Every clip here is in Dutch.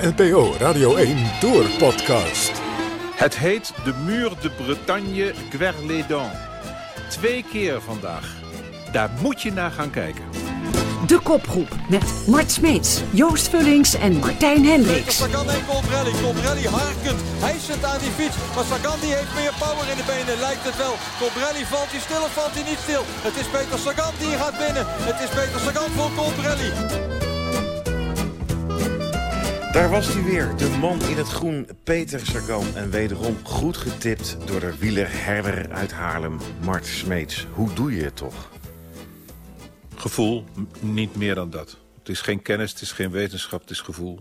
de NPO Radio 1 Tour Podcast. Het heet de Muur de Bretagne Guerlédan. Twee keer vandaag. Daar moet je naar gaan kijken. De kopgroep met Mart Smeets, Joost Vullings en Martijn Hendricks. Sagan en Colbrelli. Colbrelli harkend. Hij zit aan die fiets. Maar Sagan die heeft meer power in de benen. Lijkt het wel. Colbrelli valt hij stil of valt hij niet stil. Het is Peter Sagan die gaat binnen. Het is Peter Sagan voor Colbrelli. Daar was hij weer, de man in het groen, Peter Sagan. En wederom goed getipt door de wielerherder uit Haarlem, Mart Smeets. Hoe doe je het toch? Gevoel, niet meer dan dat. Het is geen kennis, het is geen wetenschap, het is gevoel.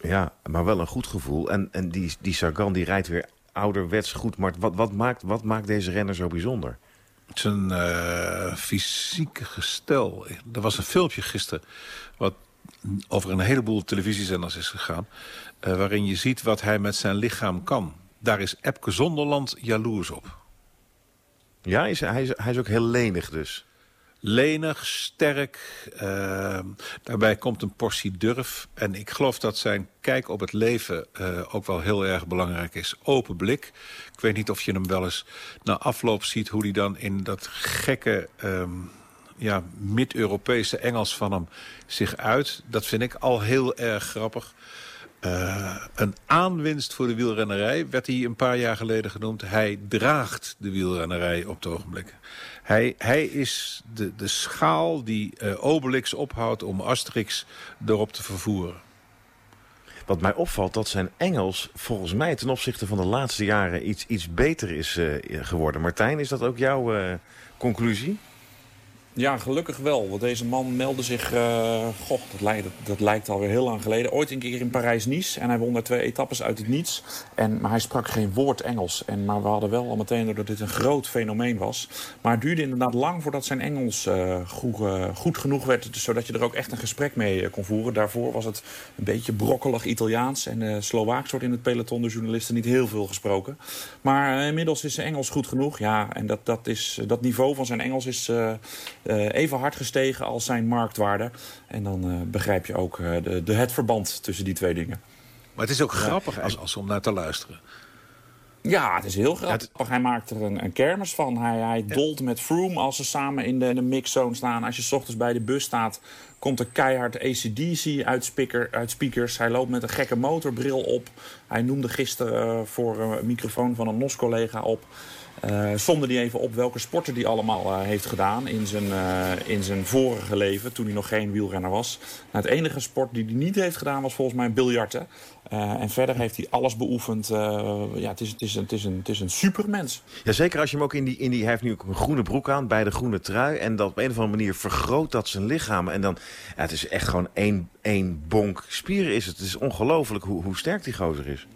Ja, maar wel een goed gevoel. En, en die, die Sagan die rijdt weer ouderwets goed. Maar wat, wat, maakt, wat maakt deze renner zo bijzonder? Zijn uh, fysieke gestel. Er was een filmpje gisteren... wat over een heleboel televisiezenders is gegaan... Uh, waarin je ziet wat hij met zijn lichaam kan. Daar is Epke Zonderland jaloers op. Ja, is, hij, is, hij is ook heel lenig dus. Lenig, sterk. Uh, daarbij komt een portie durf. En ik geloof dat zijn kijk op het leven uh, ook wel heel erg belangrijk is. Open blik. Ik weet niet of je hem wel eens na afloop ziet... hoe hij dan in dat gekke... Um, ja, mid-Europese Engels van hem zich uit. Dat vind ik al heel erg grappig. Uh, een aanwinst voor de wielrennerij werd hij een paar jaar geleden genoemd. Hij draagt de wielrennerij op het ogenblik. Hij, hij is de, de schaal die uh, Obelix ophoudt om Asterix erop te vervoeren. Wat mij opvalt, dat zijn Engels volgens mij ten opzichte van de laatste jaren iets, iets beter is uh, geworden. Martijn, is dat ook jouw conclusie? Ja, gelukkig wel. Want deze man meldde zich... Uh, goh, dat lijkt, dat lijkt alweer heel lang geleden. Ooit een keer in Parijs-Nice. En hij won daar twee etappes uit het niets. En, maar hij sprak geen woord Engels. En, maar we hadden wel al meteen dat dit een groot fenomeen was. Maar het duurde inderdaad lang voordat zijn Engels goed, uh, goed, genoeg werd. Dus zodat je er ook echt een gesprek mee kon voeren. Daarvoor was het een beetje brokkelig Italiaans. En Slovaaks wordt in het peloton de journalisten niet heel veel gesproken. Maar inmiddels is zijn Engels goed genoeg. Ja, en dat, dat, is, dat niveau van zijn Engels is... Uh, even hard gestegen als zijn marktwaarde. En dan uh, begrijp je ook uh, de, de, het verband tussen die twee dingen. Maar het is ook grappig als, als om naar te luisteren. Ja, het is heel grappig. Het... Hij maakt er een, een kermis van. Hij, hij dolt met Froome als ze samen in de, in de mixzone staan. Als je s ochtends bij de bus staat, komt er keihard ACDC uit, speaker, uit speakers. Hij loopt met een gekke motorbril op. Hij noemde gisteren voor een microfoon van een NOS-collega op... Uh, somde hij even op welke sporten hij allemaal uh, heeft gedaan in zijn, in zijn vorige leven, toen hij nog geen wielrenner was. Nou, het enige sport die hij niet heeft gedaan was volgens mij biljarten. en verder heeft hij alles beoefend. ja, het is, het, is een, het, is een, het is een supermens. Ja, zeker als je hem ook in die, in die... Hij heeft nu ook een groene broek aan bij de groene trui. En dat op een of andere manier vergroot dat zijn lichaam. En dan, het is echt gewoon één, één bonk spieren is het. Het is ongelooflijk hoe, hoe sterk die gozer is.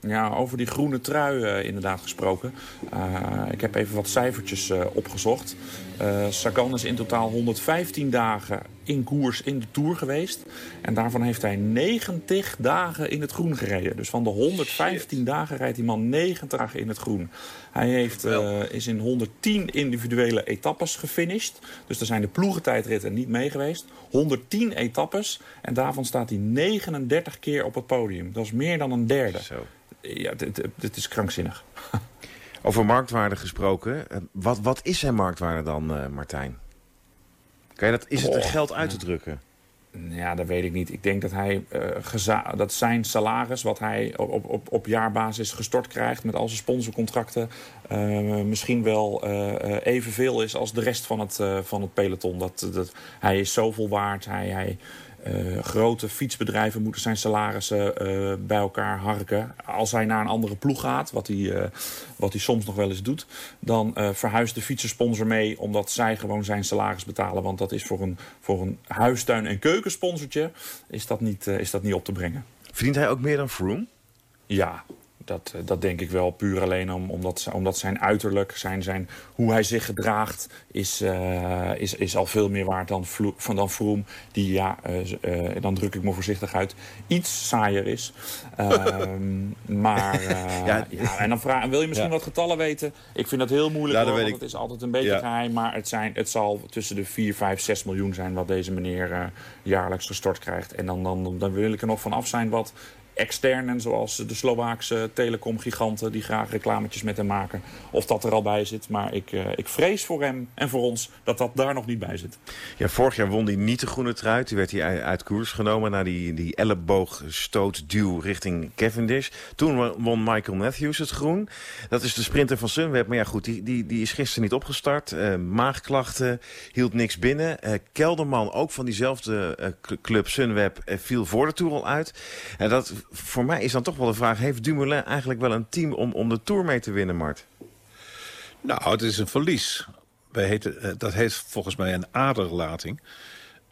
Ja, over die groene trui uh, inderdaad gesproken. Uh, ik heb even wat cijfertjes uh, opgezocht. Sagan is in totaal 115 dagen in koers in de Tour geweest. En daarvan heeft hij 90 dagen in het groen gereden. Dus van de 115 Shit. dagen rijdt die man 90 dagen in het groen. Hij heeft, is in 110 individuele etappes gefinished. Dus daar zijn de ploegentijdritten niet mee geweest. 110 etappes. En daarvan staat hij 39 keer op het podium. Dat is meer dan een derde. Zo ja, dit is krankzinnig. Over marktwaarde gesproken. Wat, wat is zijn marktwaarde dan, uh, Martijn? Kan je dat, is het er geld uit te drukken? Ja, dat weet ik niet. Ik denk dat, hij, uh, dat zijn salaris, wat hij op, op, op jaarbasis gestort krijgt... met al zijn sponsorcontracten, uh, misschien wel uh, evenveel is als de rest van het, van het peloton. Dat, dat, hij is zoveel waard, hij... hij uh, grote fietsbedrijven moeten zijn salarissen uh, bij elkaar harken. Als hij naar een andere ploeg gaat, wat hij, uh, wat hij soms nog wel eens doet... dan verhuist de fietsersponsor mee omdat zij gewoon zijn salaris betalen. Want dat is voor een, voor een huistuin- en keukensponsortje is dat, niet, is dat niet op te brengen. Verdient hij ook meer dan Froome? Ja, dat, dat denk ik wel puur alleen om, omdat, omdat zijn uiterlijk, zijn, zijn, hoe hij zich gedraagt, is, uh, is, is al veel meer waard dan, Vlo van dan Vroom. Die, ja, uh, dan druk ik me voorzichtig uit, iets saaier is. Ehm, maar, ja. ja. en dan vraag, wil je misschien wat getallen weten? Ik vind dat heel moeilijk, ja, hoor, want ik... het is altijd een beetje geheim. Maar het, zijn, het zal tussen de 4, 5, 6 miljoen zijn wat deze meneer jaarlijks gestort krijgt. En dan, dan, dan wil ik er nog van af zijn wat externen, zoals de Slovaakse telecomgiganten... die graag reclametjes met hem maken, of dat er al bij zit. Maar ik, uh, ik vrees voor hem en voor ons dat dat daar nog niet bij zit. Ja, vorig jaar won hij niet de groene trui. Toen werd hij uit koers genomen naar die, die elleboogstootduw richting Cavendish. Toen won Michael Matthews het groen. Dat is de sprinter van Sunweb. Maar ja, goed, die, die, die is gisteren niet opgestart. Uh, maagklachten, hield niks binnen. Uh, Kelderman, ook van diezelfde club Sunweb, viel voor de Tour al uit. En dat voor mij is dan toch wel de vraag... heeft Dumoulin eigenlijk wel een team om, om de Tour mee te winnen, Mart? Nou, het is een verlies. Wij eh, dat heet volgens mij een aderlating.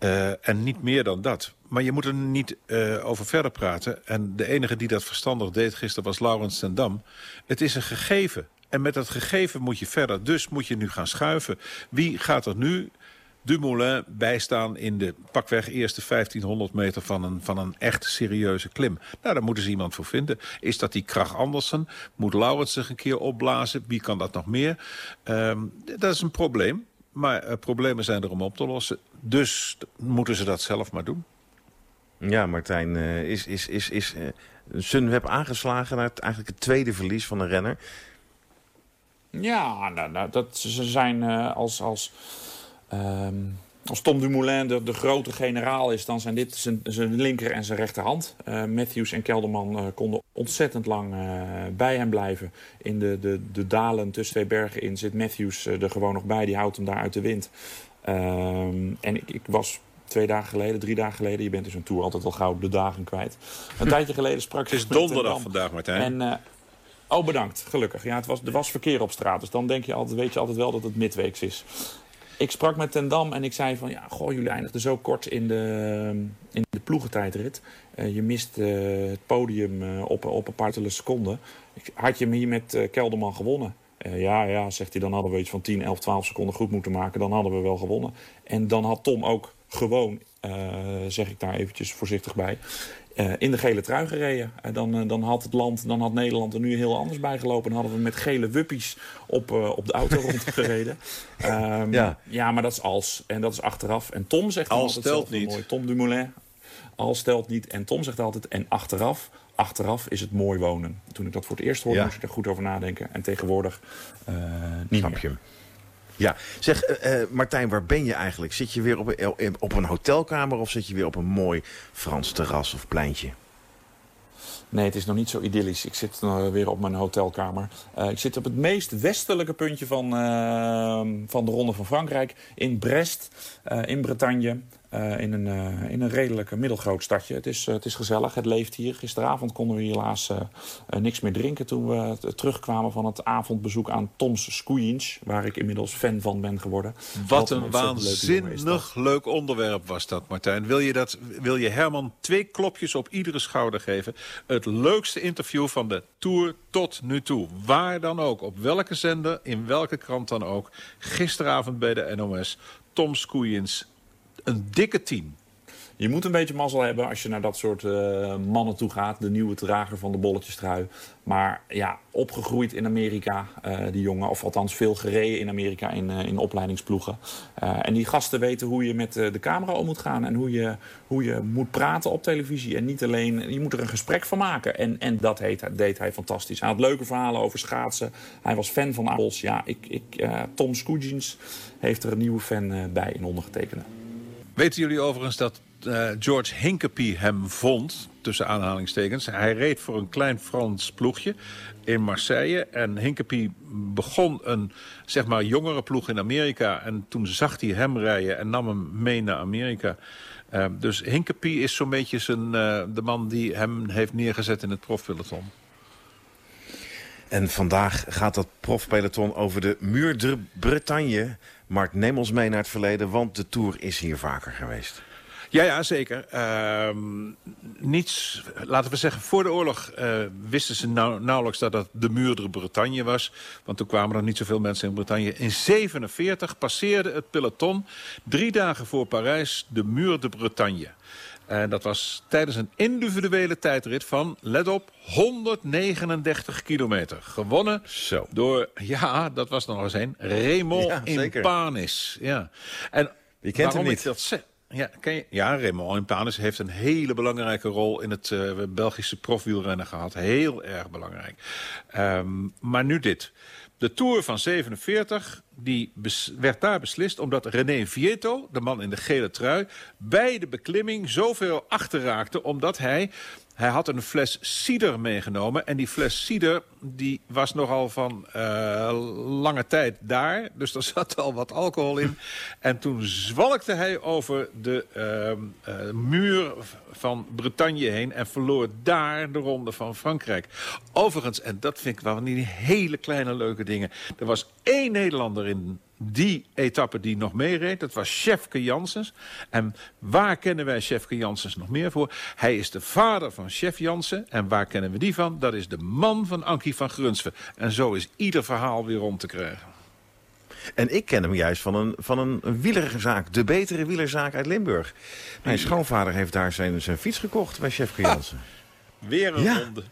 Uh, en niet meer dan dat. Maar je moet er niet uh, over verder praten. En de enige die dat verstandig deed gisteren was Laurens ten Dam. Het is een gegeven. En met dat gegeven moet je verder. Dus moet je nu gaan schuiven. Wie gaat er nu Dumoulin bijstaan in de pakweg eerste 1500 meter van een, van een echt serieuze klim. Nou, daar moeten ze iemand voor vinden. Is dat die Krach Andersen? Moet Laurens zich een keer opblazen? Wie kan dat nog meer? Um, dat is een probleem. Maar uh, problemen zijn er om op te lossen. Dus moeten ze dat zelf maar doen. Ja, Martijn, uh, is, is, is, is uh, Sunweb aangeslagen naar het, eigenlijk het tweede verlies van een renner? Ja, nou, nou, dat, ze zijn als... als Um, als Tom Dumoulin de, de, grote generaal is, dan zijn dit zijn, zijn linker en zijn rechterhand. Uh, Matthews en Kelderman uh, konden ontzettend lang uh, bij hem blijven. In de, de, de dalen tussen twee bergen in zit Matthews er gewoon nog bij. Die houdt hem daar uit de wind. Um, en ik, ik, was twee dagen geleden, drie dagen geleden... je bent dus een tour altijd wel gauw de dagen kwijt. Een tijdje geleden sprak ik... Het is donderdag vandaag, Martijn. En, oh, bedankt. Gelukkig. Ja, het was, er was verkeer op straat. Dus dan denk je altijd, weet je altijd wel dat het midweeks is ik sprak met Ten Dam en ik zei van... ja, goh, jullie eindigden zo kort in de, in de ploegentijdrit. Uh, je mist uh, het podium uh, op, op een paar seconden. Had je hem hier met Kelderman gewonnen? ja, ja, zegt hij, dan hadden we iets van 10, 11, 12 seconden goed moeten maken. Dan hadden we wel gewonnen. En dan had Tom ook gewoon, zeg ik daar eventjes voorzichtig bij... Uh, in de gele trui gereden. Uh, dan, uh, dan had het land, dan had Nederland er nu heel anders bij gelopen. Dan hadden we met gele wuppies op, op de auto rondgereden. Um, ja. ja, maar dat is als. En dat is achteraf. En Tom zegt als stelt niet. Mooi. Tom Dumoulin. Als stelt niet. En Tom zegt altijd. En achteraf. Achteraf is het mooi wonen. Toen ik dat voor het eerst hoorde, ja. moest ik er goed over nadenken. En tegenwoordig niet Snap je. Ja, zeg uh, uh, Martijn, waar ben je eigenlijk? Zit je weer op een, op een hotelkamer of zit je weer op een mooi Frans terras of pleintje? Nee, het is nog niet zo idyllisch. Ik zit uh, weer op mijn hotelkamer. Ik zit op het meest westelijke puntje van, van de Ronde van Frankrijk. In Brest, in Bretagne. Uh, in, een, uh, in een redelijk middelgroot stadje. Het is, uh, het is gezellig, het leeft hier. Gisteravond konden we helaas niks meer drinken... toen we terugkwamen van het avondbezoek aan Tom's Squeens... waar ik inmiddels fan van ben geworden. Wat een, een waanzinnig leuk onderwerp was dat, Martijn. Wil je, dat, wil je Herman twee klopjes op iedere schouder geven? Het leukste interview van de Tour tot nu toe. Waar dan ook, op welke zender, in welke krant dan ook. Gisteravond bij de NOS, Tom Squeens een dikke tien. Je moet een beetje mazzel hebben als je naar dat soort uh, mannen toe gaat. De nieuwe drager van de bolletjestrui. Maar ja, opgegroeid in Amerika, uh, die jongen. Of althans veel gereden in Amerika in, uh, in opleidingsploegen. en die gasten weten hoe je met de camera om moet gaan. En hoe je, hoe je moet praten op televisie. En niet alleen, je moet er een gesprek van maken. En, en dat heet, deed hij fantastisch. Hij had leuke verhalen over schaatsen. Hij was fan van Appels. Ja, ik, ik, Tom Scoogins heeft er een nieuwe fan bij in ondergetekende. Weten jullie overigens dat uh, George Hinkepie hem vond, tussen aanhalingstekens. Hij reed voor een klein Frans ploegje in Marseille. En Hinkepie begon een zeg maar, jongere ploeg in Amerika. En toen zag hij hem rijden en nam hem mee naar Amerika. Uh, dus Hinkepie is zo'n beetje zijn, uh, de man die hem heeft neergezet in het profpeloton. En vandaag gaat dat profpeloton over de Muur de Bretagne. Mark, neem ons mee naar het verleden, want de Tour is hier vaker geweest. Ja, ja, zeker. Uh, niets, laten we zeggen, voor de oorlog uh, wisten ze nou, nauwelijks dat dat de muur de Bretagne was. Want toen kwamen er niet zoveel mensen in Bretagne. In 47 passeerde het peloton drie dagen voor Parijs de muur de Bretagne. En dat was tijdens een individuele tijdrit van, let op, 139 kilometer. Gewonnen Zo. door, ja, dat was nog eens een, Raymond Ja, zeker. Impanis. Ja. En Je kent hem niet. ik dat zeg... Ja, ken je? ja, Raymond heeft een hele belangrijke rol in het eh, Belgische profwielrennen gehad. Heel erg belangrijk. Ehm, maar nu dit. De Tour van 47 die werd daar beslist omdat René Vieto, de man in de gele trui... bij de beklimming zoveel achterraakte omdat hij... Hij had een fles cider meegenomen. En die fles cider die was nogal van eh, lange tijd daar. Dus er zat al wat alcohol in. En toen zwalkte hij over de ehm, eh, muur van Bretagne heen... en verloor daar de ronde van Frankrijk. Overigens, en dat vind ik wel van die hele kleine leuke dingen... er was één Nederlander in die etappe die nog meereed. Dat was Chefke Janssens. En waar kennen wij Chefke Janssens nog meer voor? Hij is de vader van Chef Jansen. En waar kennen we die van? Dat is de man van Ankie van Grunsven. En zo is ieder verhaal weer rond te krijgen. En ik ken hem juist van een, van een wielerzaak. De betere wielerzaak uit Limburg. Mijn schoonvader heeft daar zijn, zijn fiets gekocht bij Chef Jansen. Weer een ronde. Ja,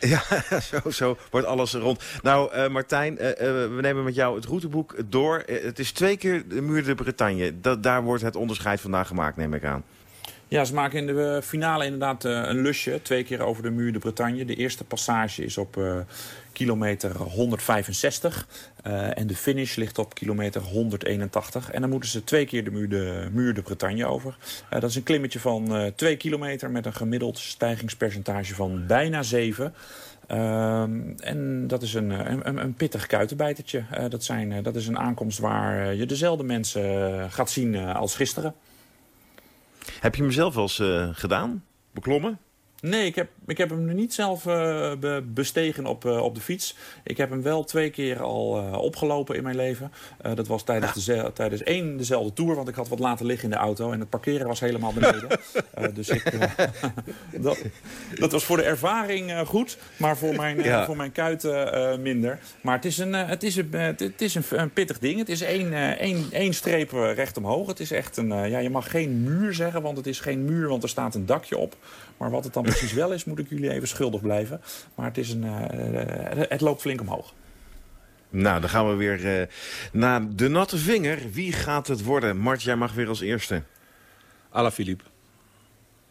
zo, zo wordt alles rond. Nou, eh, Martijn, eh, eh, we nemen met jou het routeboek door. Het is twee keer de muur de Bretagne. Dat, daar wordt het onderscheid vandaag gemaakt, neem ik aan. Ja, ze maken in de eh, finale inderdaad eh, een lusje. Twee keer over de muur de Bretagne. De eerste passage is op eh, kilometer 165. eh, en de finish ligt op kilometer 181. En dan moeten ze twee keer de muur de, muur de Bretagne over. Dat is een klimmetje van 2 kilometer met een gemiddeld stijgingspercentage van bijna 7. Ehm, en dat is een, een, een- pittig kuitenbijtertje. Dat, zijn, dat is een aankomst waar je dezelfde mensen gaat zien als gisteren. Heb je hem zelf wel eens eh, gedaan? Beklommen? Nee, ik heb, ik heb hem niet zelf eh, be- bestegen op, eh, op de fiets. Ik heb hem wel twee keer al eh, opgelopen in mijn leven. Dat was tijdens, deze- tijdens één dezelfde tour, want ik had wat laten liggen in de auto. En het parkeren was helemaal beneden. Dus ik, dat, dat was voor de ervaring goed, maar voor mijn, Ja. voor mijn kuiten minder. Maar het is, een, het is, een, het- is een, een pittig ding. Het is één, één, één streep recht omhoog. Het is echt een, ja, je mag geen muur zeggen, want het is geen muur, want er staat een dakje op. Maar wat het dan precies wel is, moet ik jullie even schuldig blijven. Maar het, is een, eh, eh, het loopt flink omhoog. Nou, dan gaan we weer eh, naar de natte vinger. Wie gaat het worden? Mart, jij mag weer als eerste. Ala Philippe.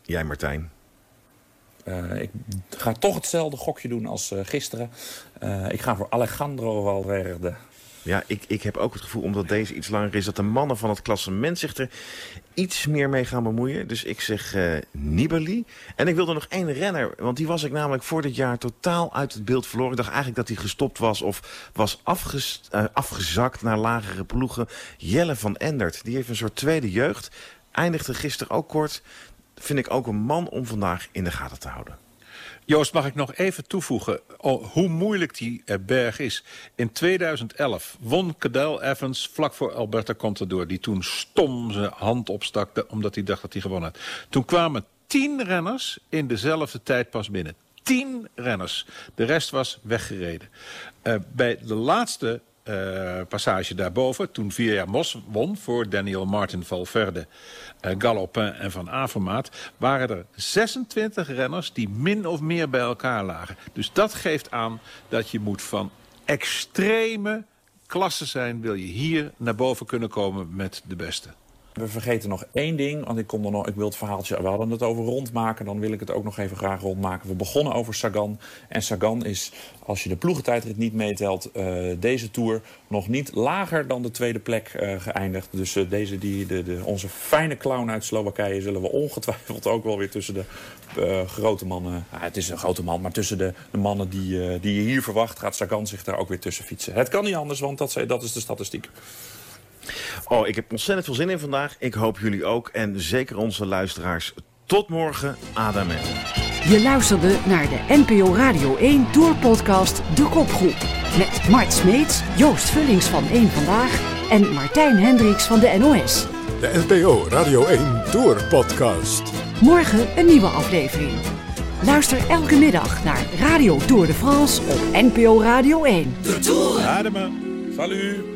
Jij, Martijn. Eh, ik ga toch hetzelfde gokje doen als eh, gisteren. Eh, ik ga voor Alejandro Valverde. Ja, ik, ik heb ook het gevoel, omdat deze iets langer is... dat de mannen van het klassement zich er iets meer mee gaan bemoeien. Dus ik zeg eh, Nibali. En ik wilde nog één renner, want die was ik namelijk voor dit jaar totaal uit het beeld verloren. Ik dacht eigenlijk dat hij gestopt was of was eh, afgezakt naar lagere ploegen. Jelle van Endert, die heeft een soort tweede jeugd. Eindigde gisteren ook kort. Vind ik ook een man om vandaag in de gaten te houden. Joost, mag ik nog even toevoegen oh, hoe moeilijk die eh, berg is. In 2011 won Cadel Evans vlak voor Alberta Contador... die toen stom zijn hand opstak de- omdat hij dacht dat hij gewonnen had. Toen kwamen tien renners in dezelfde tijd pas binnen. Tien renners. De rest was weggereden. Eh, bij de laatste eh, passage daarboven, toen Via Mos won... voor Daniel Martin Valverde, eh, Galopin en Van Avermaat... waren er 26 renners die min of meer bij elkaar lagen. Dus dat geeft aan dat je moet van extreme klasse zijn... wil je hier naar boven kunnen komen met de beste. We vergeten nog één ding, want ik, kom er nog, ik wil het verhaaltje... We hadden het over rondmaken, dan wil ik het ook nog even graag rondmaken. We begonnen over Sagan. En Sagan is, als je de ploegentijdrit niet meetelt... eh, deze Tour nog niet lager dan de tweede plek eh, geëindigd. Dus eh, deze, die, de, de, onze fijne clown uit Slowakije... zullen we ongetwijfeld ook wel weer tussen de grote mannen... Ja, het is een grote man, maar tussen de, de mannen die, die je hier verwacht... gaat Sagan zich daar ook weer tussen fietsen. Het kan niet anders, want dat, dat is de statistiek. Oh, ik heb ontzettend veel zin in vandaag. Ik hoop jullie ook. En zeker onze luisteraars. Tot morgen. Adamen. Je luisterde naar de NPO Radio 1 Tourpodcast De Kopgroep. Met Mart Smeets, Joost Vullings van 1 Vandaag en Martijn Hendricks van de NOS. De NPO Radio 1 Tour Podcast. Morgen een nieuwe aflevering. Luister elke middag naar Radio Tour de France op NPO Radio 1. Adema. Salut!